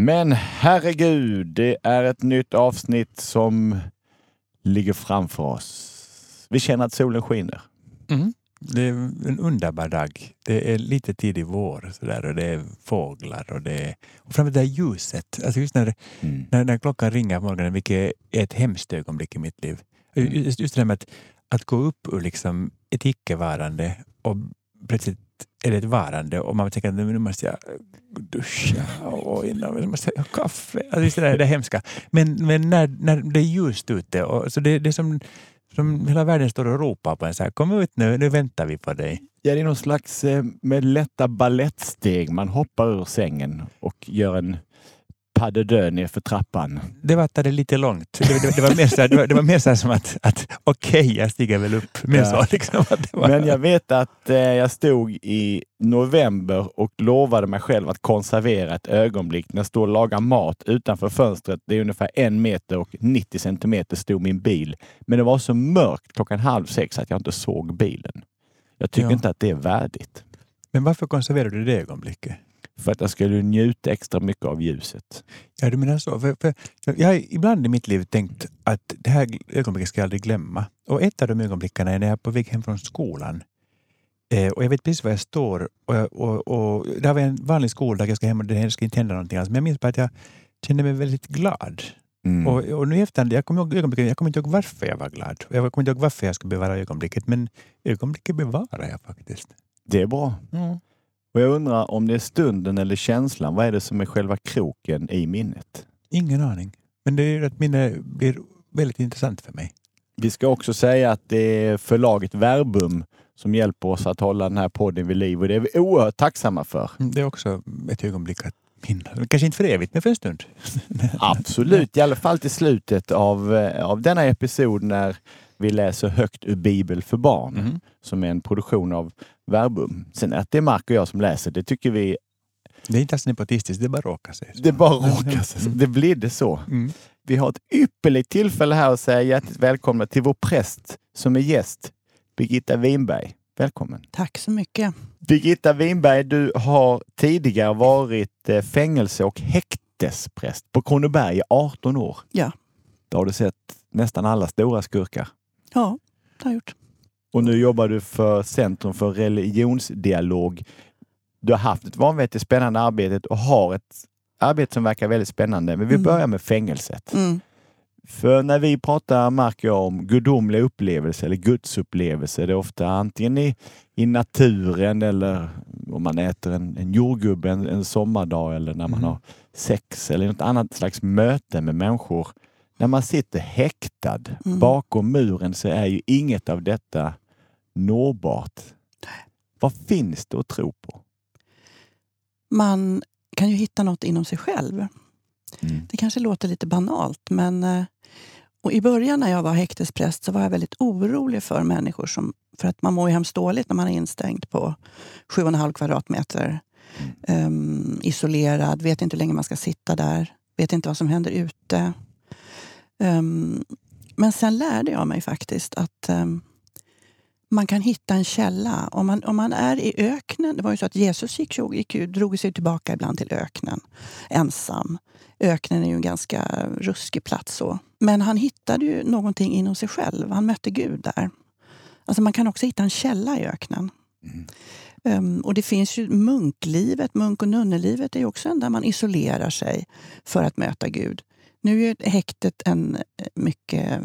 Men herregud, det är ett nytt avsnitt som ligger framför oss. Vi känner att solen skiner. Mm. Det är en underbar dag. Det är lite tidig vår så där, och det är fåglar och det är och framför det där ljuset. Alltså just när, Mm. när, när klockan ringer på morgonen, vilket är ett hemskt ögonblick i mitt liv. Mm. Just, just det där med att, att gå upp ur liksom ett icke-varande och plötsligt är det ett varande och man tänker att nu måste jag eh, duscha och innan måste jag ha kaffe. Alltså det där det hemska. Men, men när, när det är ljust ute, och, så det, det är som, som hela världen står och ropar på en så här, kom ut nu, nu väntar vi på dig. Ja, det är någon slags eh, med lätta ballettsteg. Man hoppar ur sängen och gör en pas de deux ner för trappan. Det vattnade lite långt. Det, det, det var mer så här, det var, det var mer så som att, att okej, jag stiger väl upp. Men, Ja. så, liksom, var, Men jag vet att eh, jag stod i november och lovade mig själv att konservera ett ögonblick när jag står och lagar mat utanför fönstret. Det är ungefär en meter och 90 centimeter stod min bil. Men det var så mörkt klockan halv sex att jag inte såg bilen. Jag tycker Ja. inte att det är värdigt. men varför konserverar du det ögonblicket? För att jag skulle njuta extra mycket av ljuset. Ja, du menar så. För, för, jag har ibland i mitt liv tänkt att det här ögonblicket ska jag aldrig glömma. Och ett av de ögonblicken är när jag är på väg hem från skolan. Eh, och jag vet precis var jag står. Och, jag, och, och, det här var en vanlig skoldag, jag ska hem och det ska inte hända någonting alls. Men jag minns bara att jag kände mig väldigt glad. Mm. Och, och nu i efterhand, jag kommer ihåg jag kommer inte ihåg varför jag var glad. Jag kommer inte ihåg varför jag skulle bevara ögonblicket. Men ögonblicket bevarar jag faktiskt. Det är bra. Och jag undrar om det är stunden eller känslan. Vad är det som är själva kroken i minnet? Ingen aning. Men det är att minne blir väldigt intressant för mig. Vi ska också säga att det är förlaget Verbum som hjälper oss att hålla den här podden vid liv och det är vi oerhört tacksamma för. Mm, Det är också ett ögonblick att minnas. Kanske inte för evigt, men för en stund. Absolut, i alla fall till slutet av, eh, av denna episod när vi läser högt ur Bibel för barn Mhm. som är en produktion av Verbum. Sen att det är Mark och jag som läser, det tycker vi, Det är inte alls nepotistiskt, det bara råkar sig. så. det bara råkar sig. Mm. Det blir det så. Mm. Vi har ett ypperligt tillfälle här att säga hjärtligt välkomna till vår präst som är gäst, Birgitta Winberg. Välkommen! Tack så mycket. Birgitta Winberg, du har tidigare varit eh, fängelse och häktespräst på Kronoberg i 18 år. Ja. Då har du sett nästan alla stora skurkar. Ja, det har jag gjort. Och nu jobbar du för Centrum för religionsdialog. Du har haft ett vanvettigt spännande arbete och har ett arbete som verkar väldigt spännande. Men vi Mm. börjar med fängelset. Mm. För när vi pratar, märker jag, om gudomliga upplevelser eller gudsupplevelser, det är ofta antingen i, i naturen eller om man äter en, en jordgubbe en, en sommardag eller när man Mm. har sex eller något annat slags möte med människor. När man sitter häktad Mm. bakom muren så är ju inget av detta nåbart. Vad finns det att tro på? Man kan ju hitta något inom sig själv. Mm. Det kanske låter lite banalt, men eh, och i början när jag var häktespräst så var jag väldigt orolig för människor som, för att man mår ju hemskt dåligt när man är instängd på 7,5 kvadratmeter. Ehm, isolerad, vet inte hur länge man ska sitta där, vet inte vad som händer ute. Ehm, men sen lärde jag mig faktiskt att ehm, man kan hitta en källa. Om man, om man är i öknen, det var ju så att Jesus gick, gick, drog sig tillbaka ibland till öknen ensam. Öknen är ju en ganska ruskig plats. Så. Men han hittade ju någonting inom sig själv. Han mötte Gud där. Alltså man kan också hitta en källa i öknen. Um, och det finns ju munklivet, munk och nunnelivet är ju också en där man isolerar sig för att möta Gud. Nu är ju häktet en eh, mycket...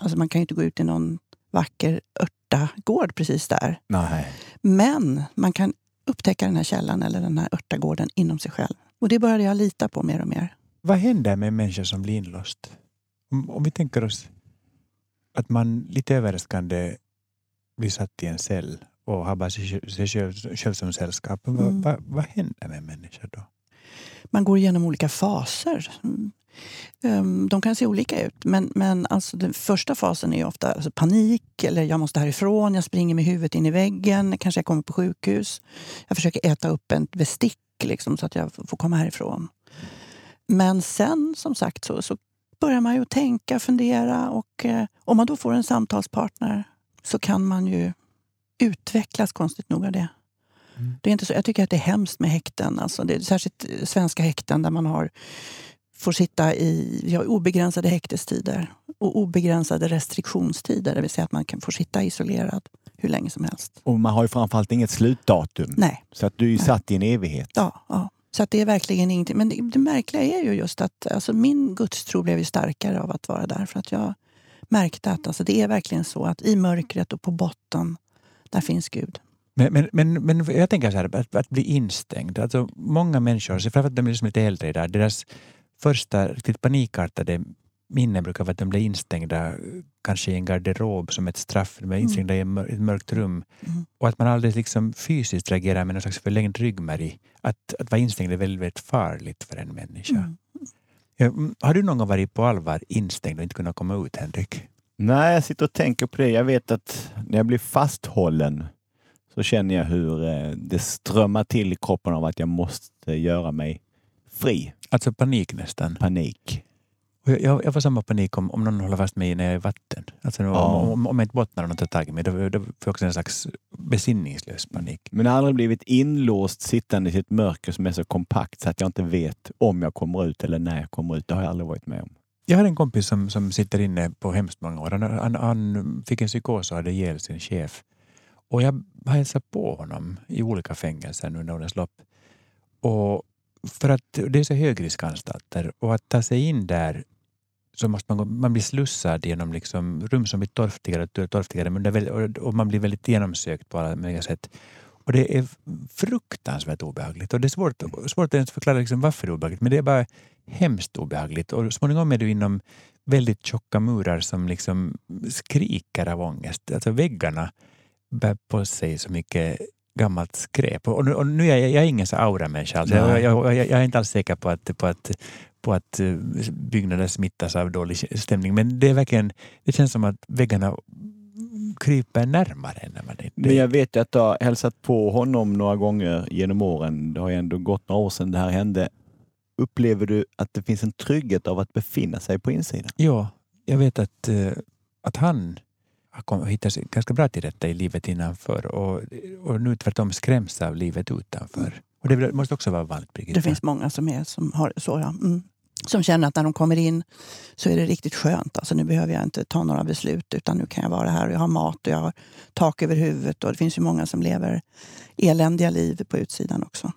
Alltså man kan ju inte gå ut i någon vacker örtagård precis där. Nej. Men man kan upptäcka den här källan eller den här örtagården inom sig själv. Och det började jag lita på mer och mer. Vad händer med en människa som blir inlåst? Om, om vi tänker oss att man lite överraskande blir satt i en cell och har bara sig, själv- sig själv, själv som sällskap. Vad, Mm. vad, vad händer med en människa då? Man går igenom olika faser. Ehm, de kan se olika ut, men, men alltså den första fasen är ju ofta alltså panik, eller jag måste härifrån, jag springer med huvudet in i väggen, kanske jag kommer på sjukhus. Jag försöker äta upp en bestick liksom, så att jag får komma härifrån. Men sen, som sagt, så, så börjar man ju tänka, fundera och eh, om man då får en samtalspartner så kan man ju utvecklas konstigt nog av det. Det är inte så, jag tycker att det är hemskt med häkten. Alltså det är särskilt eh, svenska häkten där man har, får sitta i vi har obegränsade häktestider och obegränsade restriktionstider. Det vill säga att man kan få sitta isolerad hur länge som helst. Och man har ju framförallt inget slutdatum. Nej. Så att du är ju satt i en evighet. Ja, ja. Så att det är verkligen ingenting. Men det, det märkliga är ju just att alltså min gudstro blev ju starkare av att vara där. För att jag märkte att alltså, det är verkligen så att i mörkret och på botten, där finns Gud. Men, men, men, men jag tänker så här, att, att bli instängd. Alltså, många människor, framförallt de som är lite äldre idag, deras första riktigt panikartade minnen brukar vara att de blev instängda kanske i en garderob som ett straff. De blev instängda i en mör- ett mörkt rum. Mm. Och att man aldrig liksom fysiskt reagerar med någon slags förlängd ryggmärg. Att, att vara instängd är väldigt, väldigt farligt för en människa. Mm. Ja, mm, har du någon gång varit på allvar instängd och inte kunnat komma ut, Henrik? Nej, jag sitter och tänker på det. Jag vet att när jag blir fasthållen så känner jag hur eh, det strömmar till i kroppen av att jag måste göra mig fri. Alltså panik nästan. Panik. Jag, jag får samma panik om, om någon håller fast mig när jag är i vatten. Alltså Ja. om, om, om jag inte bottnar och någon tar tag i mig, då, då får jag också en slags besinningslös panik. Men jag har aldrig blivit inlåst sittande i ett mörker som är så kompakt så att jag inte vet om jag kommer ut eller när jag kommer ut. Det har jag aldrig varit med om. Jag har en kompis som, som sitter inne på hemskt många år. Han, han, han fick en psykos och hade ihjäl sin chef. Och jag har hälsat på honom i olika fängelser nu under årens lopp. Och för att det är så högriskanstalter och att ta sig in där så måste man, gå- man bli slussad genom liksom rum som blir torftigare och torftigare men och, och man blir väldigt genomsökt på alla möjliga sätt. Och det är fruktansvärt obehagligt. Och det är svårt, svårt att ens förklara liksom varför det är obehagligt men det är bara hemskt obehagligt. Och småningom är du inom väldigt tjocka murar som liksom skriker av ångest. Alltså väggarna bär på sig så mycket gammalt skräp. Och nu, och nu är jag, jag är ingen så aura-människa. Alltså jag, jag, jag, jag är inte alls säker på att, på att, på att eh, byggnader smittas av dålig stämning. Men det är verkligen, det känns som att väggarna kryper närmare när man är Men jag vet att du har hälsat på honom några gånger genom åren. Det har ju ändå gått några år sedan det här hände. Upplever du att det finns en trygghet av att befinna sig på insidan? Ja, jag vet att, eh, att han har hittat sig ganska bra till rätta i livet innanför och, och nu tvärtom skräms av livet utanför. Och det måste också vara vanligt, Birgitta. Det finns många som, är, som har så. Ja. Mm. Som känner att när de kommer in så är det riktigt skönt. Alltså nu behöver jag inte ta några beslut utan nu kan jag vara här och jag har mat och jag har tak över huvudet. Och det finns ju många som lever eländiga liv på utsidan också.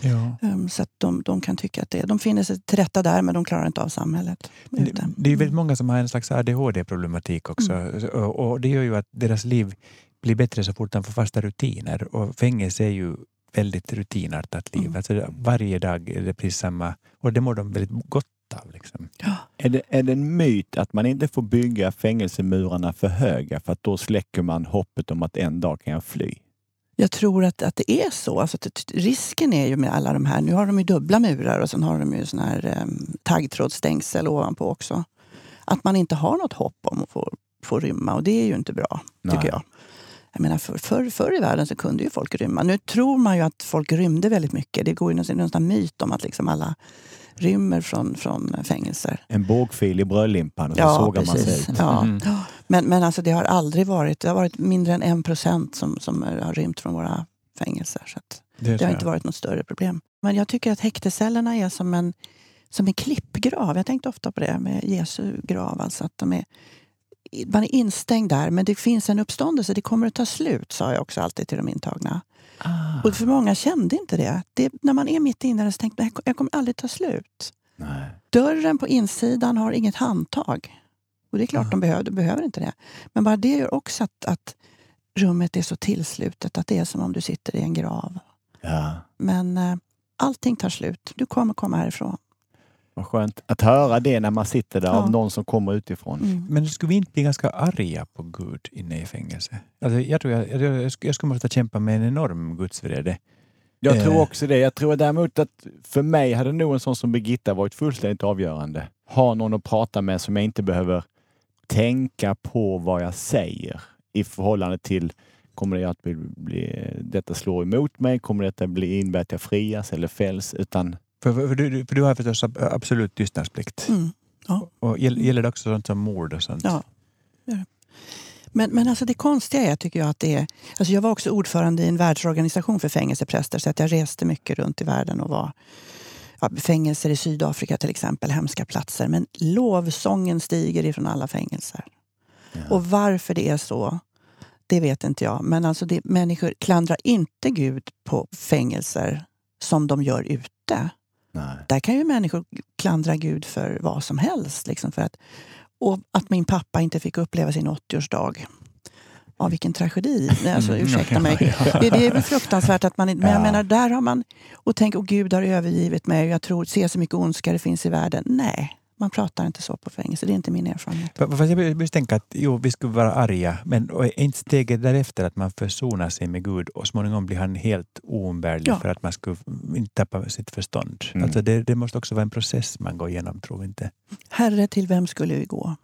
Ja. Um, så att de, de kan tycka att det, de finner sig till rätta där men de klarar inte av samhället. Det, det är väldigt många som har en slags ADHD-problematik också. Mm. Och, och det gör ju att deras liv blir bättre så fort de får fasta rutiner. Och fängelse är ju väldigt rutinartat liv. Mm. Alltså, varje dag är det precis samma. Och det mår de väldigt gott av. Liksom. Ja. Är det, är det en myt att man inte får bygga fängelsemurarna för höga för att då släcker man hoppet om att en dag kan jag fly? Jag tror att, att det är så. Alltså, risken är ju med alla de här, nu har de ju dubbla murar och sen har de ju sån här um, taggtrådsstängsel ovanpå också. Att man inte har något hopp om att få, få rymma och det är ju inte bra, Nej. tycker jag. Jag menar, för, för, förr i världen så kunde ju folk rymma. Nu tror man ju att folk rymde väldigt mycket. Det går ju någon, någon myt om att liksom alla rymmer från, från fängelser. En bågfil i brödlimpan och så sågar man sig ut. Ja. Mm. Men, men alltså det har aldrig varit, det har varit mindre än en procent som, som har rymt från våra fängelser. Så Det det har inte varit något större problem. Men jag tycker att häktecellerna är som en, som en klippgrav. Jag tänkte ofta på det med Jesu grav. Alltså att de är, man är instängd där, men det finns en uppståndelse. Det kommer att ta slut, sa jag också alltid till de intagna. Ah. Och för många kände inte det. det när man är mitt inne så tänkte man jag kommer aldrig ta slut. Nej. Dörren på insidan har inget handtag. Och det är klart, de behöver, de behöver inte det. Men bara det gör också att, att rummet är så tillslutet att det är som om du sitter i en grav. Ja. Men eh, allting tar slut. Du kommer komma härifrån. Vad skönt att höra det när man sitter där Ja. av någon som kommer utifrån. Mm. Men skulle vi inte bli ganska arga på Gud inne i fängelse? Alltså, jag, tror jag, jag, jag, skulle- jag skulle måste kämpa med en enorm gudsvrede. Jag Eh. tror också det. Jag tror däremot att för mig hade nog en sån som Birgitta varit fullständigt avgörande. Ha någon att prata med som jag inte behöver tänka på vad jag säger i förhållande till kommer det att bli, bli, detta slå emot mig? Kommer detta bli innebära att jag frias eller fälls? Utan För, för, för, du, för du har förstås ab- absolut tystnadsplikt. Mm. Och gäll- gäller det också sånt som mord och sånt? Ja. Men, men alltså det konstiga är, tycker jag, att det är... Alltså jag var också ordförande i en världsorganisation för fängelsepräster så att jag reste mycket runt i världen och var ja, fängelser i Sydafrika till exempel, hemska platser. Men lovsången stiger ifrån alla fängelser. Ja. Och varför det är så, det vet inte jag. Men alltså det, människor klandrar inte Gud på fängelser som de gör ute. Nej. Där kan ju människor klandra Gud för vad som helst. Liksom för att, och att min pappa inte fick uppleva sin 80-årsdag. Ja, vilken tragedi. Alltså, mm, ursäkta mig. Det, det är väl fruktansvärt att man Men jag menar, där har man... Och tänk, och Gud har övergivit mig och jag tror, ser så mycket ondska det finns i världen. Nej, man pratar inte så på fängelse. Det är inte min erfarenhet. Fast jag börjar tänka att jo, vi skulle vara arga, men är inte steget därefter att man försonar sig med Gud och småningom blir han helt oumbärlig ja. för att man skulle inte tappa sitt förstånd? Mm. Alltså det, det, måste också vara en process man går igenom, tror vi inte? Herre, till vem skulle vi gå?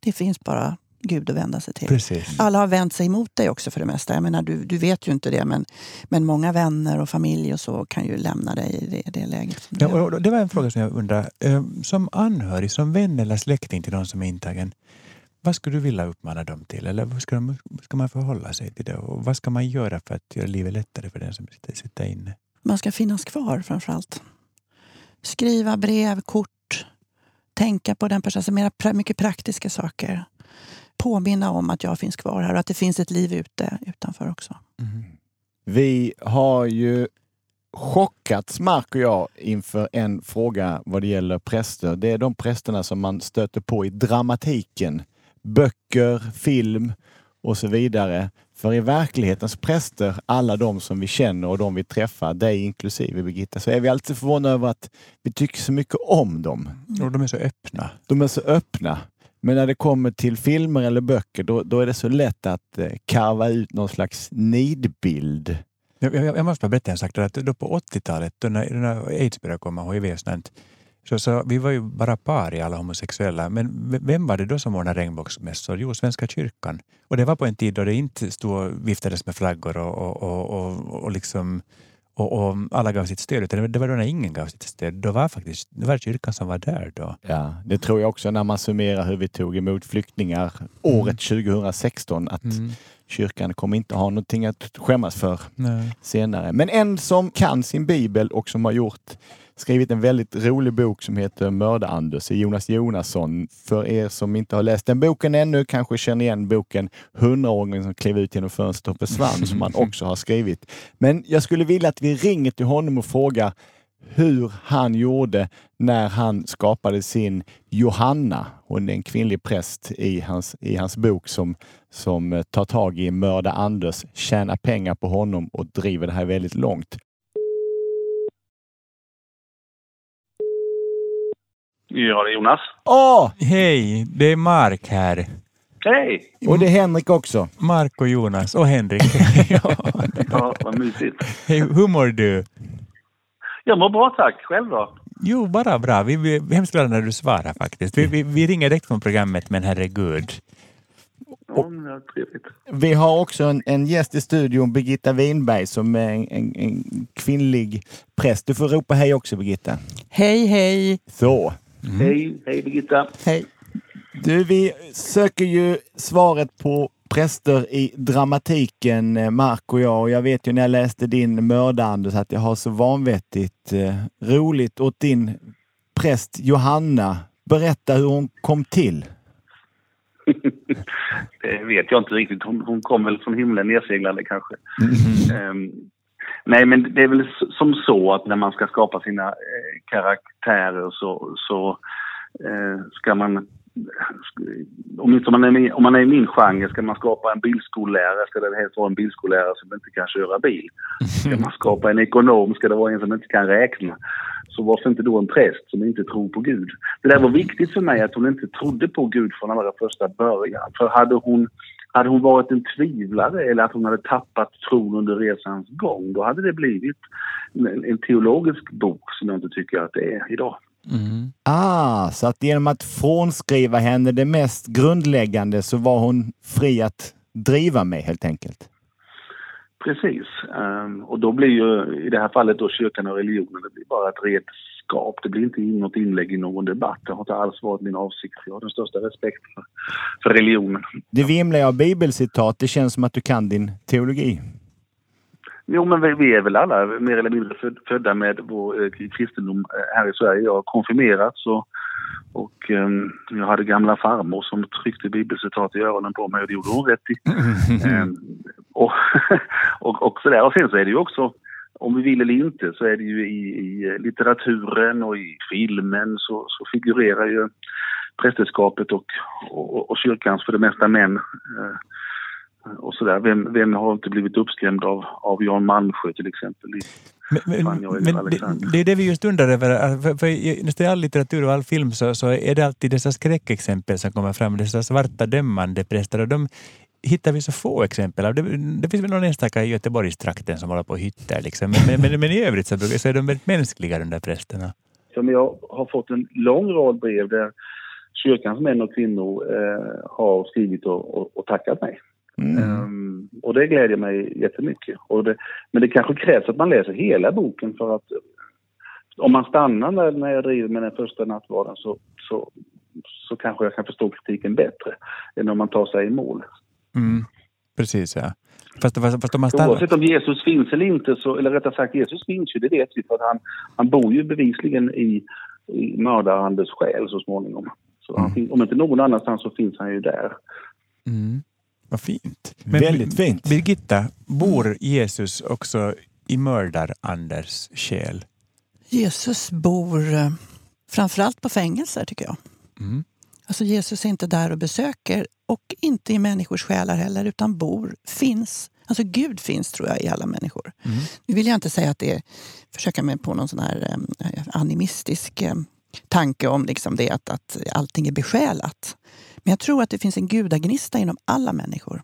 Det finns bara Gud att vända sig till. Precis. Alla har vänt sig emot dig också för det mesta. Jag menar, du, du vet ju inte det, men, men många vänner och familj och så kan ju lämna dig i det, det läget. Ja, och det var en fråga som jag undrar. Eh, som anhörig, som vän eller släkting till någon som är intagen, vad skulle du vilja uppmana dem till? Eller hur ska, de, ska man förhålla sig till det? Och vad ska man göra för att göra livet lättare för den som sitter, sitter inne? Man ska finnas kvar framför allt. Skriva brev, kort, tänka på den personen. Alltså mera, mycket praktiska saker påminna om att jag finns kvar här och att det finns ett liv ute utanför också. Mm. Vi har ju chockats, Mark och jag, inför en fråga vad det gäller präster. Det är de prästerna som man stöter på i dramatiken. Böcker, film och så vidare. För i verklighetens präster, alla de som vi känner och de vi träffar, dig inklusive Birgitta, så är vi alltid förvånade över att vi tycker så mycket om dem. Och de är så öppna. De är så öppna. Men när det kommer till filmer eller böcker, då, då är det så lätt att eh, karva ut någon slags nidbild. Jag, jag, jag måste bara berätta en sak. Där, att då på 80-talet, då när, när aids började komma, hiv och sånt, så, så vi var ju bara par i alla homosexuella. Men vem var det då som ordnade regnbågsmässor? Jo, Svenska kyrkan. Och det var på en tid då det inte stod och viftades med flaggor och, och, och, och, och liksom och, och, alla gav sitt stöd. Utan det var då när ingen gav sitt stöd. Då var faktiskt det var kyrkan som var där då. Ja, det tror jag också när man summerar hur vi tog emot flyktingar året mm. 2016. Att mm. Kyrkan kommer inte ha någonting att skämmas för Nej. senare. Men en som kan sin bibel och som har gjort skrivit en väldigt rolig bok som heter Mördar-Anders Jonas Jonasson. För er som inte har läst den boken ännu kanske känner igen boken Hundraåringen som klev ut genom fönstret och försvann som han också har skrivit. Men jag skulle vilja att vi ringer till honom och frågar hur han gjorde när han skapade sin Johanna. Hon är en kvinnlig präst i hans, i hans bok som, som tar tag i mörda Anders, tjänar pengar på honom och driver det här väldigt långt. Ja, det är Jonas. Åh! Hej, det är Mark här. Hej! Och det är Henrik också. Mark och Jonas och Henrik. ja, ja, vad mysigt. Hej, hur mår du? Jag mår bra tack. Själv då? Jo, bara bra. Vi är hemskt glada när du svarar faktiskt. Vi, vi, vi ringer direkt från programmet, men herregud. Ja, vi har också en, en gäst i studion, Birgitta Winberg, som är en, en, en, kvinnlig präst. Du får ropa hej också, Birgitta. Hej, hej! Så. Mm. Hej, hej Birgitta. Hej. Du, vi söker ju svaret på präster i dramatiken, eh, Mark och jag. Och jag vet ju när jag läste din Mördar-Anders att jag har så vanvettigt eh, roligt åt din präst Johanna. Berätta hur hon kom till. det vet jag inte riktigt. Hon, hon kom väl från himlen nerseglande kanske. Um, nej, men det är väl som så att när man ska skapa sina eh, karaktärer så, så eh, ska man om, man är, om man är i min genre, ska man skapa en bilskollärare ska det helst vara en bilskollärare som inte kan köra bil. Ska man skapa en ekonom ska det vara en som inte kan räkna. Så varför inte då en präst som inte tror på Gud? Det där var viktigt för mig att hon inte trodde på Gud från allra första början. För hade hon, hade hon varit en tvivlare eller att hon hade tappat tron under resans gång, då hade det blivit en, en teologisk bok som jag inte tycker att det är idag. Mm. Ah, så att genom att frånskriva henne det mest grundläggande så var hon fri att driva med helt enkelt? Precis. Um, och då blir ju i det här fallet då kyrkan och religionen, det blir bara ett budskap. Det blir inte något inlägg i någon debatt. Det har inte alls varit min avsikt. Jag har den största respekt för, för religionen. Det vimlar av bibelcitat. Det känns som att du kan din teologi. Jo, men vi, vi är väl alla mer eller mindre födda med vår eh, kristendom eh, här i Sverige. Jag har konfirmerats och, och eh, jag hade gamla farmor som tryckte bibelcitat i öronen på mig och det gjorde hon rätt i. eh, och, och, och, sådär. och sen så är det ju också, om vi vill eller inte, så är det ju i, i litteraturen och i filmen så, så figurerar ju prästerskapet och, och, och kyrkans för det mesta män eh, och sådär. Vem, vem har inte blivit uppskrämd av, av Jan Malmsjö till exempel? Men, men, det, det, är det vi just undrar över. För, för i nästan all litteratur och all film så, så är det alltid dessa skräckexempel som kommer fram. Dessa svarta dömande präster. Och de hittar vi så få exempel av. Det, det finns väl någon enstaka i Göteborgstrakten som håller på och hytter. Liksom. Men, men, men, i övrigt så, så är de väldigt mänskliga de där prästerna. Jag har fått en lång rad brev där kyrkans män och kvinnor eh, har skrivit och, och, och tackat mig. Mm. Um, och det glädjer mig jättemycket. Och det, men det kanske krävs att man läser hela boken för att om man stannar när, när jag driver med den första nattvarden så, så, så kanske jag kan förstå kritiken bättre än om man tar sig i mål. Mm. Precis, ja. Fast, fast, fast om man stannar... Oavsett om Jesus finns eller inte, så, eller rättare sagt Jesus finns ju, det vet vi för han, han bor ju bevisligen i, i mördarandets själ så småningom. Så mm. han, om inte någon annanstans så finns han ju där. Mm. Vad fint. Men Väldigt fint. Birgitta, bor Jesus också i mördar-Anders själ? Jesus bor eh, framförallt på fängelser, tycker jag. Mm. Alltså Jesus är inte där och besöker och inte i människors själar heller, utan bor, finns. Alltså Gud finns, tror jag, i alla människor. Mm. Nu vill jag inte säga att det är, försöka mig på någon sån här eh, animistisk eh, tanke om liksom det att, att allting är besjälat. Men jag tror att det finns en gudagnista inom alla människor.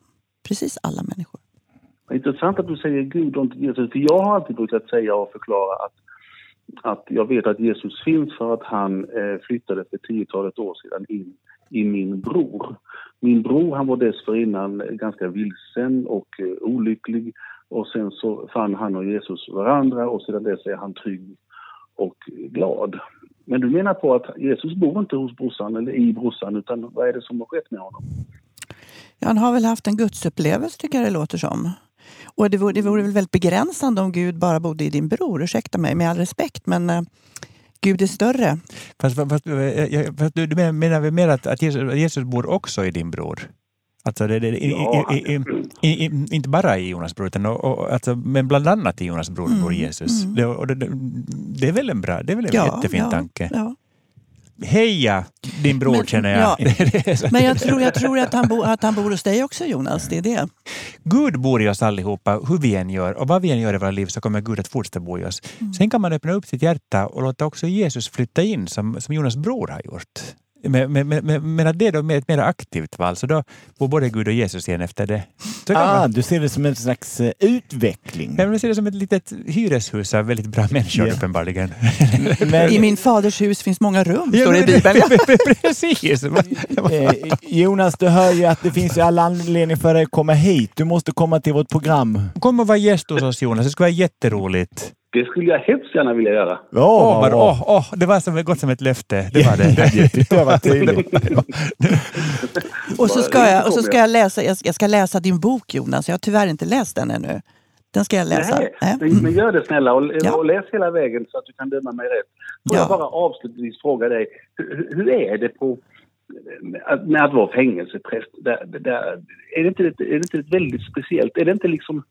Precis alla människor. Intressant att du säger Gud och inte Jesus. För jag har alltid brukat säga och förklara att, att jag vet att Jesus finns för att han eh, flyttade för tiotalet år sedan in i min bror. Min bror han var dessförinnan ganska vilsen och eh, olycklig och sen så fann han och Jesus varandra och sedan dess är han trygg och glad. Men du menar på att Jesus bor inte hos brorsan eller i brorsan, utan vad är det som har skett med honom? Ja, han har väl haft en gudsupplevelse, tycker jag det låter som. Och det vore, det vore väl väldigt begränsande om Gud bara bodde i din bror, ursäkta mig, med all respekt, men uh, Gud är större. Fast, fast, fast du, du menar väl mer att, att Jesus, Jesus bor också i din bror? Alltså det, det, ja. i, i, i, inte bara i Jonas bror, utan och, och, alltså, men bland annat i Jonas bror, mm, Jesus. Mm. Det, och det, det, är väl en bra, det är väl en ja, jättefin ja, tanke. Ja. Heja din bror men, känner jag. Ja. men jag tror, jag tror att, han bo, att han bor hos dig också Jonas, det är det. Gud bor i oss allihopa, hur vi än gör och vad vi än gör i våra liv så kommer Gud att fortsätta bo i oss. Mm. Sen kan man öppna upp sitt hjärta och låta också Jesus flytta in som, som Jonas bror har gjort. Men, men, men, men att det är då ett mer aktivt val, så då får både Gud och Jesus igen efter det. ah, man... du ser det som en slags uh, utveckling? Ja, jag ser det som ett litet hyreshus av väldigt bra människor yeah. uppenbarligen. men... I min faders hus finns många rum, står det i Bibeln. Precis! Eh, Jonas, du hör ju att det finns ju alla anledningar för dig att komma hit. Du måste komma till vårt program. Kom och var gäst hos oss Jonas, det skulle vara jätteroligt. Det skulle jag hemskt gärna vilja göra. Oh, oh, oh, oh, det var som, gått som ett löfte. Det var det. var och så ska jag, och så ska jag, läsa, jag ska läsa din bok Jonas. Jag har tyvärr inte läst den ännu. Den ska jag läsa. Nej, Nej. Men, gör det snälla och, ja. och, läs hela vägen så att du kan döma mig rätt. Får ja. jag bara avslutningsvis fråga dig, hur, hur är det på med att vara fängelsepräst? Där, där, är, det inte, är det inte ett väldigt speciellt, är det inte liksom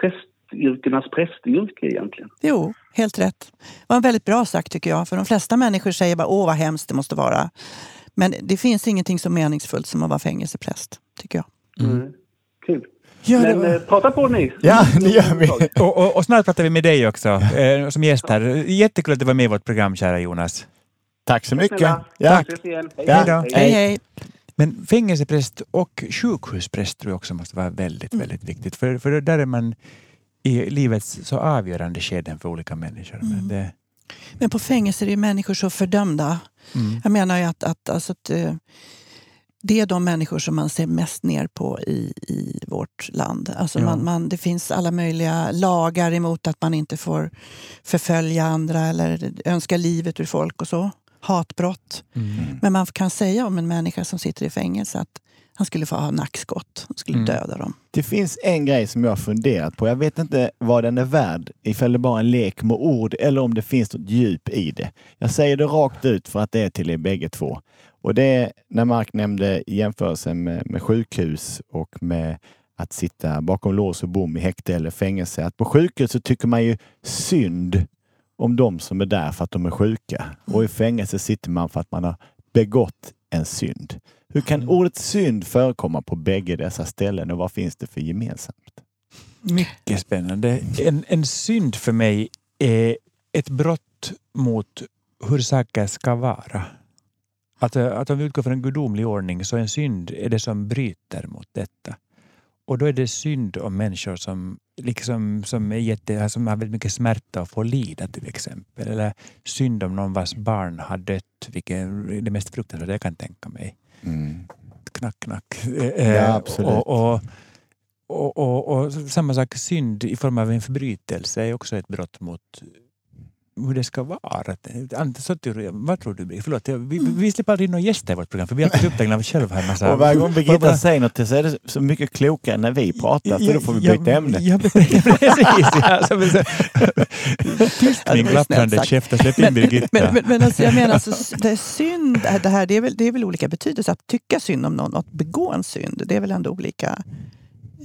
präst yrkenas prästyrke egentligen. Jo, helt rätt. Det var väldigt bra sagt tycker jag. För de flesta människor säger bara åh vad hemskt det måste vara. Men det finns ingenting så meningsfullt som att vara fängelsepräst, tycker jag. Mm. Mm. Kul. Ja, Men eh, prata på ni! Ja, det gör vi. och, och, och, snart pratar vi med dig också, eh, som gäst här. Jättekul att du var med i vårt program, kära Jonas. Tack så mycket. Ja. Tack. Hej. Ja. Hej, hej. Men fängelsepräst och sjukhuspräst tror jag också måste vara väldigt, mm. väldigt viktigt. För, för där är man i livets så avgörande skeden för olika människor. Mm. Men, det... Men på fängelser är människor så fördömda. Mm. Jag menar ju att, att, alltså att, eh, det är de människor som man ser mest ner på i, i vårt land. Alltså Ja. man, man, det finns alla möjliga lagar emot att man inte får förfölja andra eller önska livet ur folk och så. Hatbrott. Mm. Men man kan säga om en människa som sitter i fängelse att han skulle få ha nackskott. Han skulle Mm. döda dem. Det finns en grej som jag har funderat på. Jag vet inte vad den är värd, ifall det bara är en lek med ord eller om det finns något djup i det. Jag säger det rakt ut för att det är till er bägge två. Och det är när Mark nämnde jämförelsen med, med sjukhus och med att sitta bakom lås och bom i häkte eller fängelse. Att på sjukhus så tycker man ju synd om de som är där för att de är sjuka. Och i fängelse sitter man för att man har begått en synd. Hur kan Mm. ordet synd förekomma på bägge dessa ställen och vad finns det för gemensamt? Mycket spännande. En, en synd för mig är ett brott mot hur saker ska vara. Att, eh, att om vi utgår från en gudomlig ordning så en synd är det som bryter mot detta. Och då är det synd om människor som, liksom, som, är jätte, som har väldigt mycket smärta och får lida till exempel. Eller synd om någon vars barn har dött, vilket är det mest fruktansvärda jag kan tänka mig. Knack, knack. Eh, Ja, absolut. Och, och, och, och, och samma sak, synd i form av en förbrytelse är också ett brott mot hur det ska vara. Ante, så tror vad tror du? Förlåt, vi, vi släpper aldrig in några gäster i vårt program för vi är alltid upptagna av själva här. Massa, Och varje gång Birgitta säger något så är det så mycket klokare när vi pratar, så då får vi byta ämne. Ja, precis. Tyst min sagt. käfter, släpp in Birgitta. Men, men, men alltså, jag menar, alltså, det är synd, det här det är, väl, det är väl olika betydelser. Att tycka synd om någon, att begå en synd, det är väl ändå olika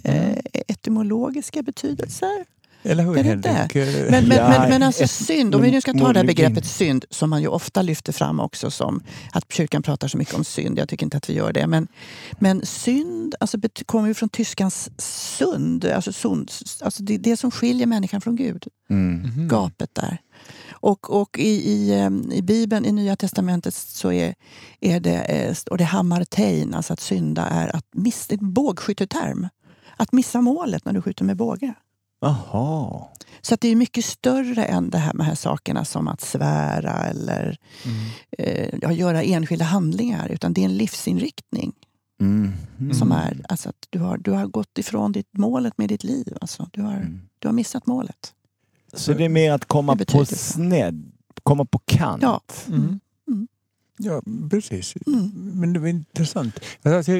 eh, etymologiska betydelser. Eller hur är det inte? Henrik? Men, men, Ja, men, men alltså ett- synd, om vi nu ska ta det här begreppet synd som man ju ofta lyfter fram också som att kyrkan pratar så mycket om synd. Jag tycker inte att vi gör det. Men, men synd alltså, kommer ju från tyskans sund, alltså, sund, alltså det, det som skiljer människan från Gud. Mm. Mhm. Gapet där. Och, och i, i, em, i Bibeln, i Nya Testamentet, så är, är det, eh, och det är hamartein, alltså att synda är att missa, det är en bågskytteterm. Att missa målet när du skjuter med båge. Jaha. Så att det är mycket större än det här med de här sakerna som att svära eller Mm. eh, göra enskilda handlingar. Utan det är en livsinriktning Mm. som Mm. är alltså att du har, du har gått ifrån ditt målet med ditt liv. Alltså, du, har, Mm. du har missat målet. Så det är mer att komma Det på snedd, komma på kant. Ja. Mm. Mm. Ja, precis. Mm. Men det var intressant. Alltså,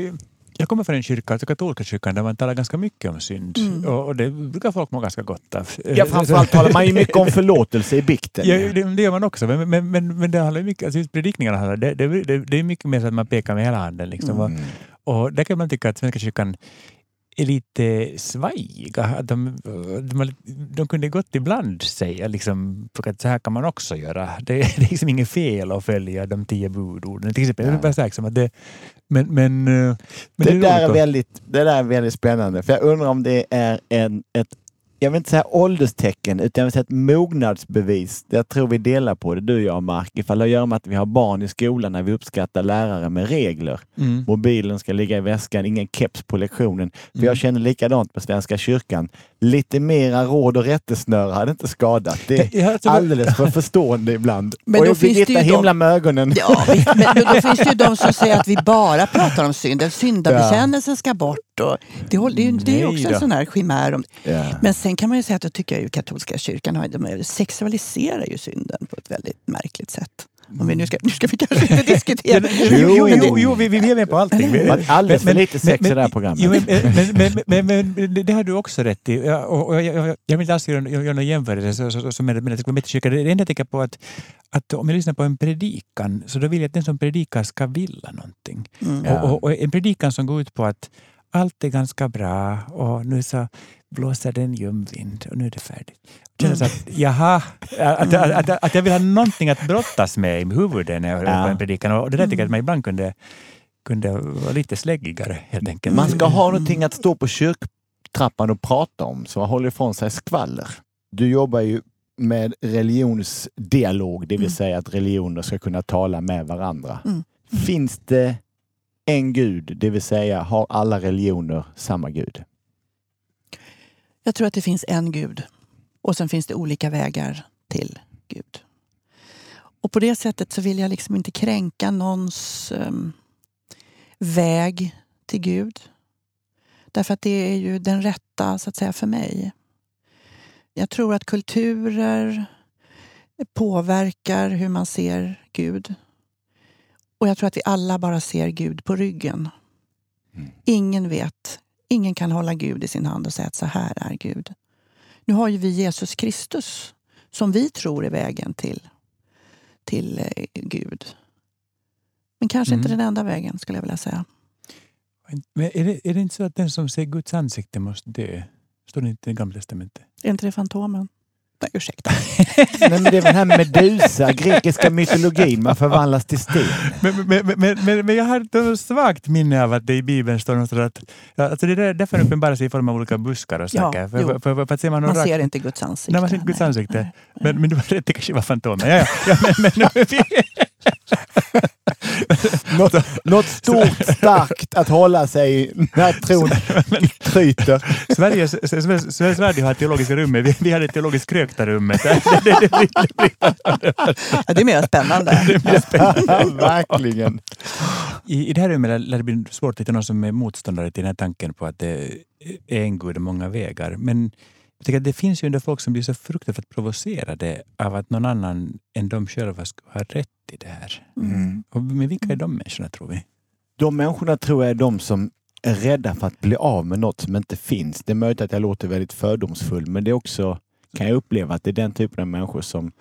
jag, kommer från en kyrka, alltså katolska kyrkan, där man talar ganska mycket om synd. Mm. Och, och det brukar folk må ganska gott av. Ja, framförallt talar man ju mycket om förlåtelse i bikten. Ja, det, det gör man också. Men, men, men, men det handlar ju mycket, alltså just predikningarna handlar, det, det, det, det är mycket mer så att man pekar med hela handen. Liksom. Och, Mm. och där kan man tycka att Svenska kyrkan är lite svajiga. De, de, de kunde gott ibland säga liksom, att så här kan man också göra. Det, det är liksom inget fel att följa de tio budorden. Till exempel, Ja. Jag liksom att det, men, men, eh, men det, är där är väldigt, det där är väldigt spännande. För jag undrar om det är en, ett, jag vill inte säga ålderstecken, utan jag vill säga ett mognadsbevis. Jag tror vi delar på det, du och jag Mark. Ifall det har att göra med att vi har barn i skolan när vi uppskattar lärare med regler. Mm. Mobilen ska ligga i väskan, ingen keps på lektionen. För Mm. jag känner likadant med Svenska kyrkan. Lite mera råd och rättesnöre hade inte skadat. Det är alldeles för förstående ibland. Men och då finns Birgitta det ju himla med ögonen. Ja, visst, men då finns det ju de som säger att vi bara pratar om synd. Syndabekännelsen ska bort. Och det, håller- det, det är också en sån här chimär. Om, Ja. men sen kan man ju säga att jag tycker ju katolska kyrkan har, de sexualiserar ju synden på ett väldigt märkligt sätt. Om vi nu, ska, nu ska vi kanske inte diskutera. Jo, jo, Men jo, jo vi, vi är med på allting. Varit alldeles för lite sex i det här programmet. Jo, men, men, men, men, men, men det har du också rätt i. Ja, och, och jag, jag, jag vill inte alls göra, någon jämförelse med, med att det enda jag tänker på att, att om jag lyssnar på en predikan så då vill jag att den som predikar ska vilja någonting. Mm. Och, och, och en predikan som går ut på att allt är ganska bra och nu så blåser det en ljumvind och nu är det färdigt. Det känns att, jaha, att, att, att, att jag vill ha någonting att brottas med i huvudet när jag hör Ja. på en predikan. Och det där tycker jag att man ibland kunde, kunde vara lite släggigare helt enkelt. Man ska ha någonting att stå på kyrktrappan och prata om så man håller ifrån sig skvaller. Du jobbar ju med religionsdialog, det vill Mm. säga att religioner ska kunna tala med varandra. Mm. Finns det en gud, det vill säga har alla religioner samma gud? Jag tror att det finns en gud och sen finns det olika vägar till Gud. Och på det sättet så vill jag liksom inte kränka någons um, väg till Gud. Därför att det är ju den rätta så att säga för mig. Jag tror att kulturer påverkar hur man ser Gud. Och jag tror att vi alla bara ser Gud på ryggen. Mm. Ingen vet, ingen kan hålla Gud i sin hand och säga att så här är Gud. Nu har ju vi Jesus Kristus som vi tror är vägen till, till eh, Gud. Men kanske Mm. inte den enda vägen skulle jag vilja säga. Men är, det, är det inte så att den som ser Guds ansikte måste dö? Står det inte i Gamla testamentet? Är inte det Fantomen? Nej, ursäkta. Nej, men det är den här Medusa, grekiska mytologin, man förvandlas till sten. Men, men, men, men, men, men jag har ett svagt minne av att det i Bibeln står något att... Ja, alltså det där, därför uppenbarar sig i form av olika buskar och Ja, saker. för, jo. för, för, för, att ser man, Man ser inte Guds ansikte. Nej, man ser inte Guds ansikte. Men, men du har rätt, det kanske var Fantomen. Ja, ja. ja, men, men, Något, något stort, starkt att hålla sig i när tron tryter. Sveriges, Sveriges, Sveriges Radio har teologiska rummet. Vi, vi hade teologiskt krökta-rummet. Det, det, det, det, blir- Ja, det är mer spännande. Verkligen. I, I det här rummet lär- lär det bli svårt att hitta någon som är motståndare till den här tanken på att det är en gud och många vägar. Men jag tycker att det finns ju ändå folk som blir så fruktansvärt provocerade av att någon annan än de själva skulle ha rätt i det här. Mm. Och, men vilka är de människorna tror vi? De människorna tror jag är de som är rädda för att bli av med något som inte finns. Det är möjligt att jag låter väldigt fördomsfull, men det är också, kan jag uppleva, att det är den typen av människor som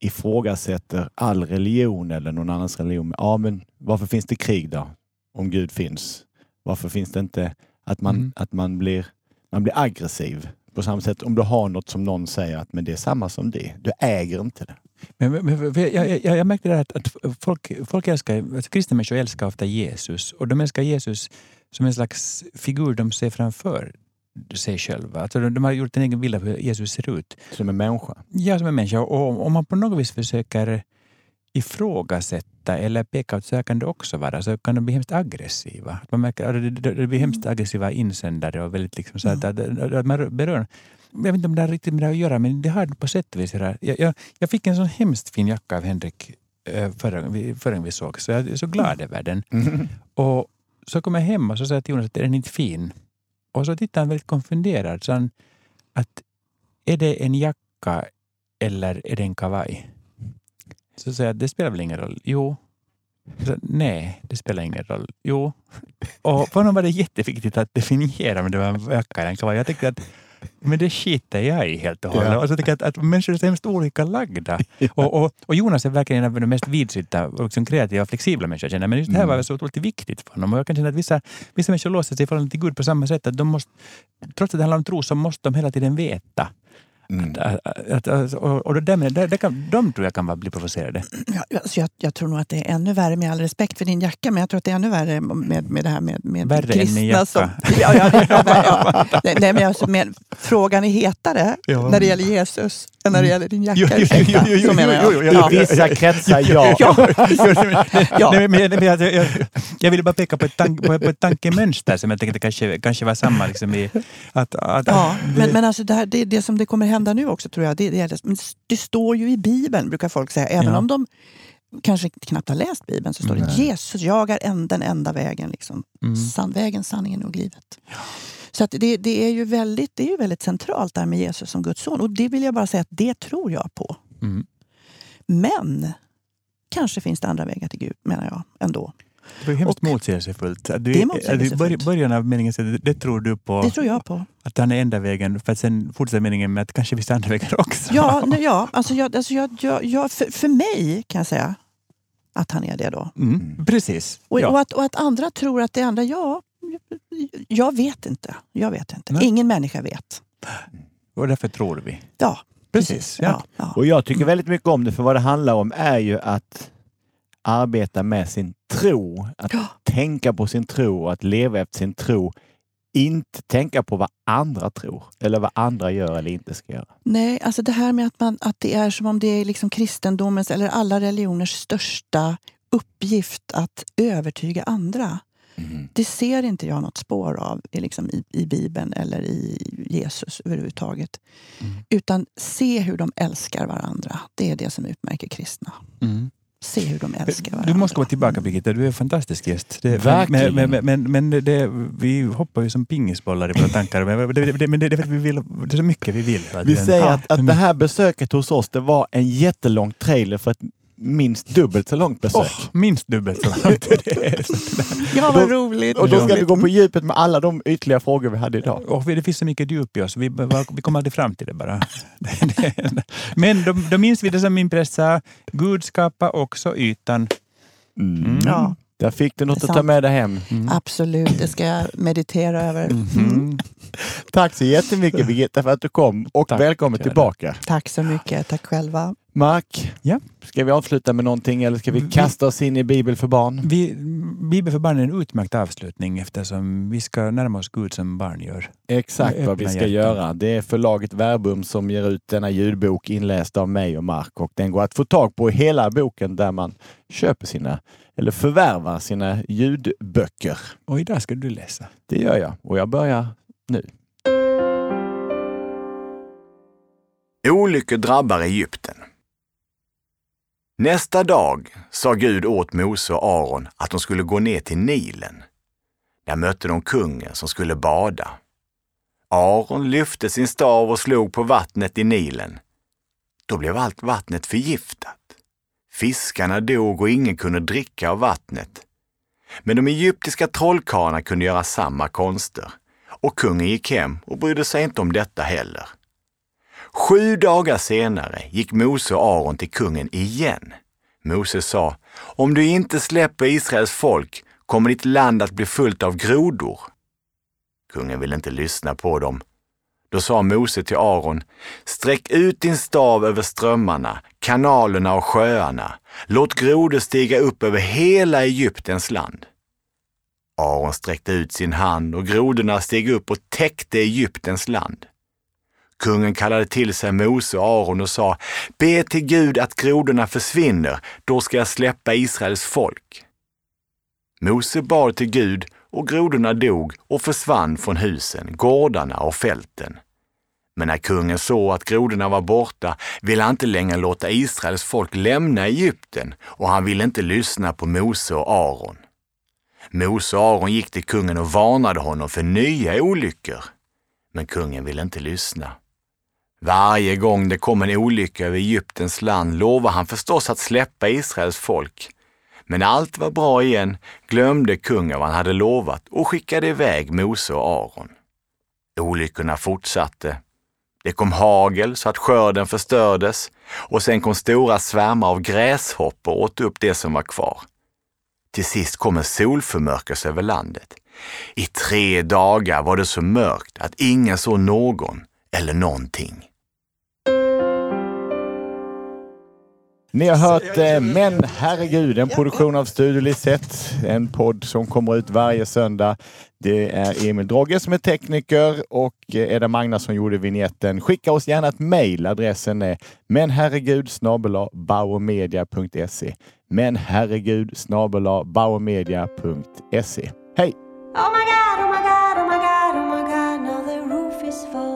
ifrågasätter all religion eller någon annans religion. Ja, men varför finns det krig då? Om Gud finns. Varför finns det inte att man, Mm. att man, blir, man blir aggressiv? På samma sätt om du har något som någon säger att men det är samma som det. Du äger inte det. Men, men, jag, jag, jag märkte det här att, att folk, folk älskar, alltså kristna människor älskar ofta Jesus och de älskar Jesus som en slags figur de ser framför sig själva. Alltså de, de har gjort en egen bild av hur Jesus ser ut. Som en människa. Jag som är människa och om man på något vis försöker ifrågasätta eller peka ut så kan det också vara, så kan de bli hemskt aggressiva. Man märker, det, det, det blir hemskt aggressiva insändare och väldigt liksom så att, att, att, man berör jag vet inte om det har riktigt med det att göra, men det har på sätt och vis. Jag, jag, jag fick en sån hemskt fin jacka av Henrik eh, förra, gången vi såg, så jag är så glad över den. Och så kom jag hem och så sa jag till Jonas att är den inte fin? Och så tittade han väldigt konfunderad. Så han, att är det en jacka eller är det en kavaj? Så sa jag att det spelar väl ingen roll? Jo. Så, nej, det spelar ingen roll. Jo. Och för honom var det jätteviktigt att definiera om det var en jacka eller en kavaj. Jag tänkte att men det skiter jag i helt och hållet. Ja. Och så tycker jag att, att människor är så hemskt olika lagda. Och, och, och Jonas är verkligen en av de mest vidsynta och liksom kreativa och flexibla människor jag känner. Men just det här Mm. var så otroligt viktigt för honom. Och jag kan känna att vissa, vissa människor låser sig i förhållande till Gud på samma sätt. Att de måste, trots att det handlar om tro så måste de hela tiden veta. Mm. Att, att, att, och och det där med, det, det kan, de tror jag kan vara- bli provocerade. Ja, alltså jag, jag tror nog att det är ännu värre, med all respekt för din jacka, men jag tror att det är ännu värre med, med det här med, med Värre än kristna. jacka. Som, ja, ja, ja, ja, Nej, men alltså, med, frågan är hetare Ja. när det gäller Jesus än när det gäller din jacka. Jo, jo, jo, ursäkta. jo, jo, Så menar jo, jo, jo, men, men, jag ville bara peka på ett, tank, på, på ett tankemönster som jag tänkte kanske, kanske var samma. Liksom i, att, att, Ja, det- men, men alltså det, här, det, det som det kommer hända nu också tror jag, det, det, det, men det står ju i Bibeln, brukar folk säga. Även Ja. om de kanske knappt har läst Bibeln så står det Nej. Jesus, jag är en, den enda vägen. Liksom. Mm. San, vägen, sanningen och livet. Så att det, det, är ju väldigt, det är ju väldigt centralt där med Jesus som Guds son. Och det vill jag bara säga att det tror jag på. Mm. Men kanske finns det andra vägar till Gud, menar jag ändå. Det var ju hemskt Och- motsägelsefullt. Att Du, Det är motsägelsefullt. början av meningen det, det tror du på, Det tror jag på. att han är enda vägen, för att sen fortsätter meningen med att kanske finns det andra vägar också. Ja, nu, ja alltså jag, alltså jag, jag, jag, för, för mig kan jag säga att han är det då. Mm, precis. Och, ja. och, att, och att andra tror att det andra, ja, jag vet inte. Jag vet inte. Nej. Ingen människa vet. och därför tror vi. Ja, Precis, ja. Ja, ja. Och jag tycker väldigt mycket om det, för vad det handlar om är ju att arbeta med sin tro. Att Ja. tänka på sin tro och att leva efter sin tro. Inte tänka på vad andra tror eller vad andra gör eller inte ska göra. Nej, alltså det här med att, man, att det är som om det är liksom kristendomens eller alla religioners största uppgift att övertyga andra. Det ser inte jag något spår av i, liksom i, i Bibeln eller i Jesus överhuvudtaget. Mm. Utan se hur de älskar varandra. Det är det som utmärker kristna. Mm. Se hur de älskar varandra. Du måste komma tillbaka Birgitta, du är en fantastisk gäst. Det, Verkligen. Men, men, men, men det, vi hoppar ju som pingisbollar i våra tankar. Men det, det, men det, det, vi vill, det är så mycket vi vill. Vi säger Ja. att, att det här besöket hos oss, det var en jättelång trailer för ett minst dubbelt så långt besök. Åh, minst dubbelt så långt. Ja, vad roligt. och då ska roligt. gå på djupet med alla de ytliga frågor vi hade idag. Och det finns så mycket djup i oss, vi, vi kommer aldrig fram till det bara. Men då, då minns vi det som min präst sa, Gud skapar också ytan. Mm. Ja, Där fick du något att ta med dig hem. absolut. Det ska jag meditera över. Mm. Tack så jättemycket Birgitta för att du kom och Tack, välkommen tillbaka. Tack så mycket. Tack själva. Mark, Ja. ska vi avsluta med någonting eller ska vi kasta oss in i Bibel för barn? Vi, Bibeln för barn är en utmärkt avslutning eftersom vi ska närma oss Gud som barn gör. Exakt vad vi ska hjärtan. göra. Det är förlaget Verbum som ger ut denna ljudbok inläst av mig och Mark och den går att få tag på i hela boken där man köper sina eller förvärvar sina ljudböcker. Och idag ska du läsa. Det gör jag och jag börjar nu. Olyckor drabbar Egypten. Nästa dag sa Gud åt Mose och Aron att de skulle gå ner till Nilen. Där mötte de kungen som skulle bada. Aron lyfte sin stav och slog på vattnet i Nilen. Då blev allt vattnet förgiftat. Fiskarna dog och ingen kunde dricka av vattnet. Men de egyptiska trollkarlarna kunde göra samma konster. Och kungen gick hem och brydde sig inte om detta heller. Sju dagar senare gick Mose och Aron till kungen igen. Mose sa, om du inte släpper Israels folk kommer ditt land att bli fullt av grodor. Kungen ville inte lyssna på dem. Då sa Mose till Aron, sträck ut din stav över strömmarna, kanalerna och sjöarna. Låt grodor stiga upp över hela Egyptens land. Aron sträckte ut sin hand och grodorna steg upp och täckte Egyptens land. Kungen kallade till sig Mose och Aron och sa, be till Gud att grodorna försvinner, då ska jag släppa Israels folk. Mose bad till Gud och grodorna dog och försvann från husen, gårdarna och fälten. Men när kungen såg att grodorna var borta ville han inte längre låta Israels folk lämna Egypten och han ville inte lyssna på Mose och Aron. Mose och Aron gick till kungen och varnade honom för nya olyckor. Men kungen ville inte lyssna. Varje gång det kom en olycka över Egyptens land lovade han förstås att släppa Israels folk. Men allt var bra igen glömde kungen vad han hade lovat och skickade iväg Mose och Aron. Olyckorna fortsatte. Det kom hagel så att skörden förstördes och sen kom stora svärmar av gräshoppor och åt upp det som var kvar. Till sist kom en solförmörkelse över landet. I tre dagar var det så mörkt att ingen såg någon eller någonting. Ni har hört eh, Men herregud, en produktion av Studio Lisette. En podd som kommer ut varje söndag. Det är Emil Drogge som är tekniker och eh, Edda Magna som gjorde vignetten. Skicka oss gärna ett mejl. Adressen är menherregud bauermedia.se. Menherregud bauermedia.se. Hej! Oh my god, oh my god, oh my god, oh my god, now the roof is falling.